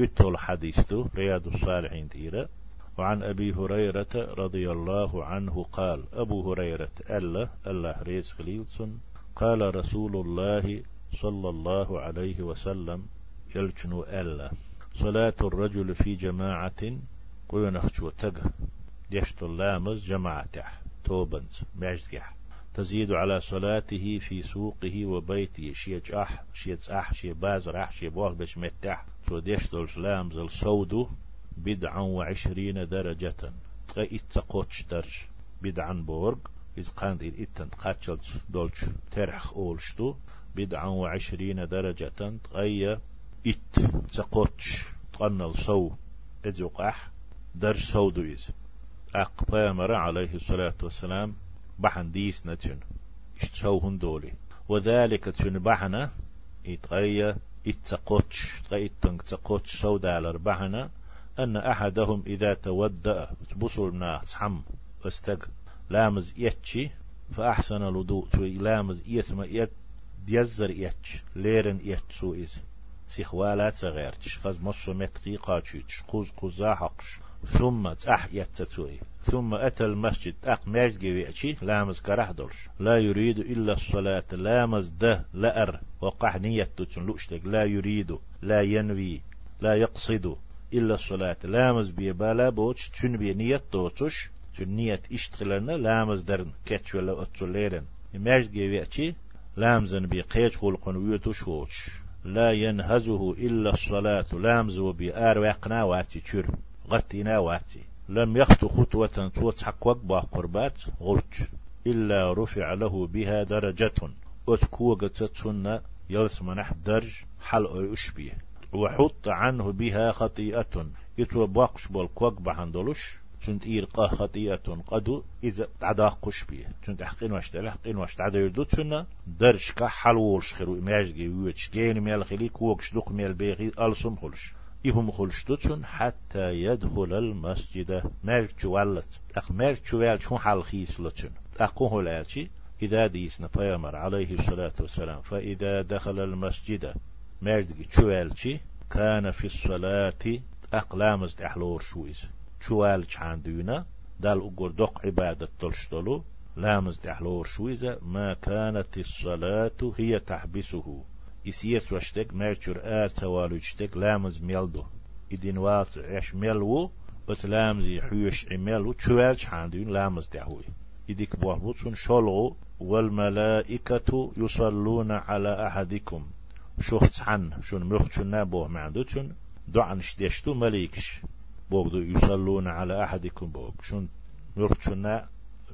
اتول حديث رياض الصالحين تيرا وعن أبي هريرة رضي الله عنه قال أبو هريرة ألا الله ريز خليلسون قال رسول الله صلى الله عليه وسلم يلجنو ألا. صلاة الرجل في جماعة قينخشو تق يشت اللامز جماعته توبنز معجزح تزيد على صلاته في سوقه وبيته شي أح شي أح شي بازرح شي بوغ بش متح. سو ديش دولش لامز الصودو بدعا وعشرين درجة. تغي إتقوتش درج بدعا بورغ. إذ قاند إل إتن قاتشلت دولش ترح أولشتو بدعا وعشرين درجة. تغي إت تقوتش تغنى الصو إذوق أح درج سودو إذ. أق بامر عليه الصلاة والسلام بحن ديس نتن اشتشوهن دولي. وذلك تن بحنا تغي إتنك تقوتش سودالر بحنا أن أحدهم إذا تودأ بصر ناس حم أستق لامز يتشي فأحسن الوضوء لامز يسمى يت ديزر يتش ليرن يتش سو إز سيخوالات صغيرتش خز مصر متقي قاتشيتش قوز قوزا حقش. ثم تح يتتوي ثم أتى المسجد. أق ماجد جويتشي لامز كره دولش لا يريد إلا الصلاة. لامز ده لأر وقح نيتو لا يريد. لا ينوي. لا يقصد. إلا الصلاة. لامز بي بالا بوش تشن بي نيت دوتش تشن نيت إشتغلنا. لامز درن. كتش ولا اتوليرن يماج جيويتشي لامزن بي قيج خلقن ويتوش ووش لا ينهزه إلا الصلاة. لامز وبي آر وقنا واتي غتنا واتي. لم يخطو خطوة توت حق وقبا قربات غلط إلا رفع له بها درجة. أتكوغة تتسنة يلسمنح درج حل أشبيه وحط عنه بها خطيئة. يتو باقش بالكوك بحندلوش تنت إيرقا خطيئة قدو إذا عدا قش بيه تنت أحقين واش حقين واش عدا يردو تنا درش كا حلوش خيرو إماج جي ويتش جين ميال خلي كوكش دوق ميال بيغي ألسم خلش. إهم خلش دوتن حتى يدخل المسجد. مال جوالت أخ مال جوال شون حال خيس لتن أقوه الآتي إذا ديسنا بيامر عليه الصلاة والسلام فإذا دخل المسجد مردك تشوالشي كان في الصلاة أقلامز أحلور شويز تشوالش عندنا دال أقول دق عبادة تلشتلو لامز تحلور شويزة ما كانت الصلاة هي تحبسه. يسيس وشتك مرشور آر توالو شتك لامز ميلدو إدين وات عش ميلو بس لامز يحوش عملو تشوالش عندنا لامز تحوي إديك بوحبوتون شلغو والملائكة يصلون على أحدكم شوخت حن شون مخت شون نابو معدوتشون دعن شديشتو مليكش بوغدو يصلون على أحدكم بوغ شون مخت شون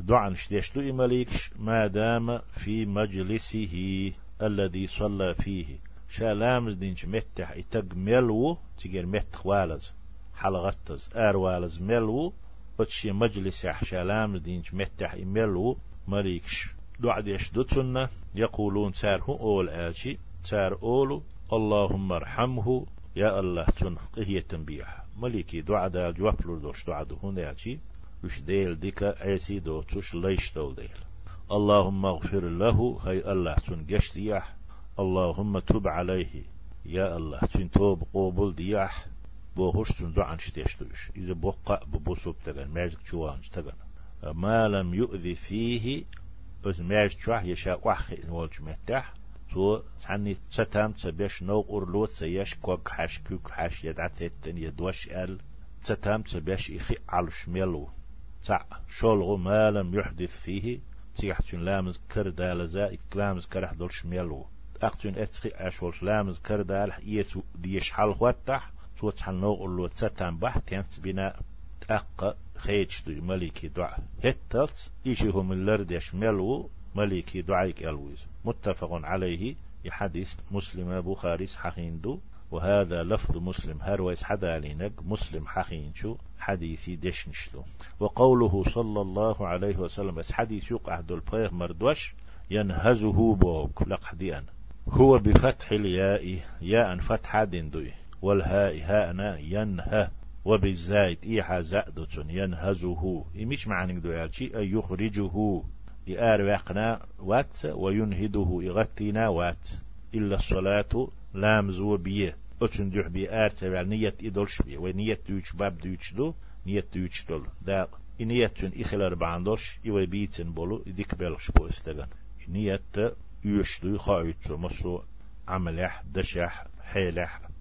دعن شديشتو مليكش ما دام في مجلسه الذي صلى فيه. شالامز دينش متح اتق ملو تجير متح والز حلغتز آر والز ملو وتشي مجلس شالامز دينش متح ملو مليكش. دعد يشدتنا يقولون سارهم أول آشي تار أولو اللهم ارحمه يا الله تن قهية تنبيح مليكي دعا دا جواب لردوش دعا دو هون ياتي وش ديل ديكا عيسي دو توش ليش دو ديل. اللهم اغفر له. هاي الله تن جش دياح. اللهم تب عليه. يا الله تن توب قوبل دياح. بوهوش تن دعا نشتيش دوش إذا بوقع ببوسوب تغن. ماجك جوان تغن. ما لم يؤذي فيه بس ماجك شوح يشاء وحخي نولج متاح تو تعني تتام تبيش نو أرلو تسيش كوك حش كوك حش يدعتتن يدوش أل. تتام تبيش إخي علش ميلو. تع شولغو ما لم يحدث فيه. تيحتون لامز كردال زا إكلامز كرح دولش ميلو. أقتون أتخي أشولش لامز كردال إيس ديش حال خواتح. تو تحل نو أرلو تتام بح تنت بنا تأق خيج دو ملكي دعا. هتلت إيشي هم اللردش ميلو ملكي دعايك ألويز. متفق عليه. يحدث مسلم بخاري حخيندو وهذا لفظ مسلم. هرويس حدا لينك مسلم حخينشو حديثي دشنشلو وقوله صلى الله عليه وسلم بس حديث يقع دول بيغ مردوش ينهزه بوك. لقحديان هو بفتح الياء ياء فتح دندوي والهاء هاءنا ينهى وبالزايد إيحا زائدة ينهزه. إيش معنى دو أي يخرجه. وقنا وات وينهده. يغتينا وات. إلا الصلاة لامز وبيه أتن دوح بي آرتبال نية إدولش بي ونية دوش باب دوش دو نية دوش دول. دا إنيتن إخلال باندوش إيوه بيتن بولو إديك بلش بو استغن نية يشدو خايتو مسو عملح دشح حيلح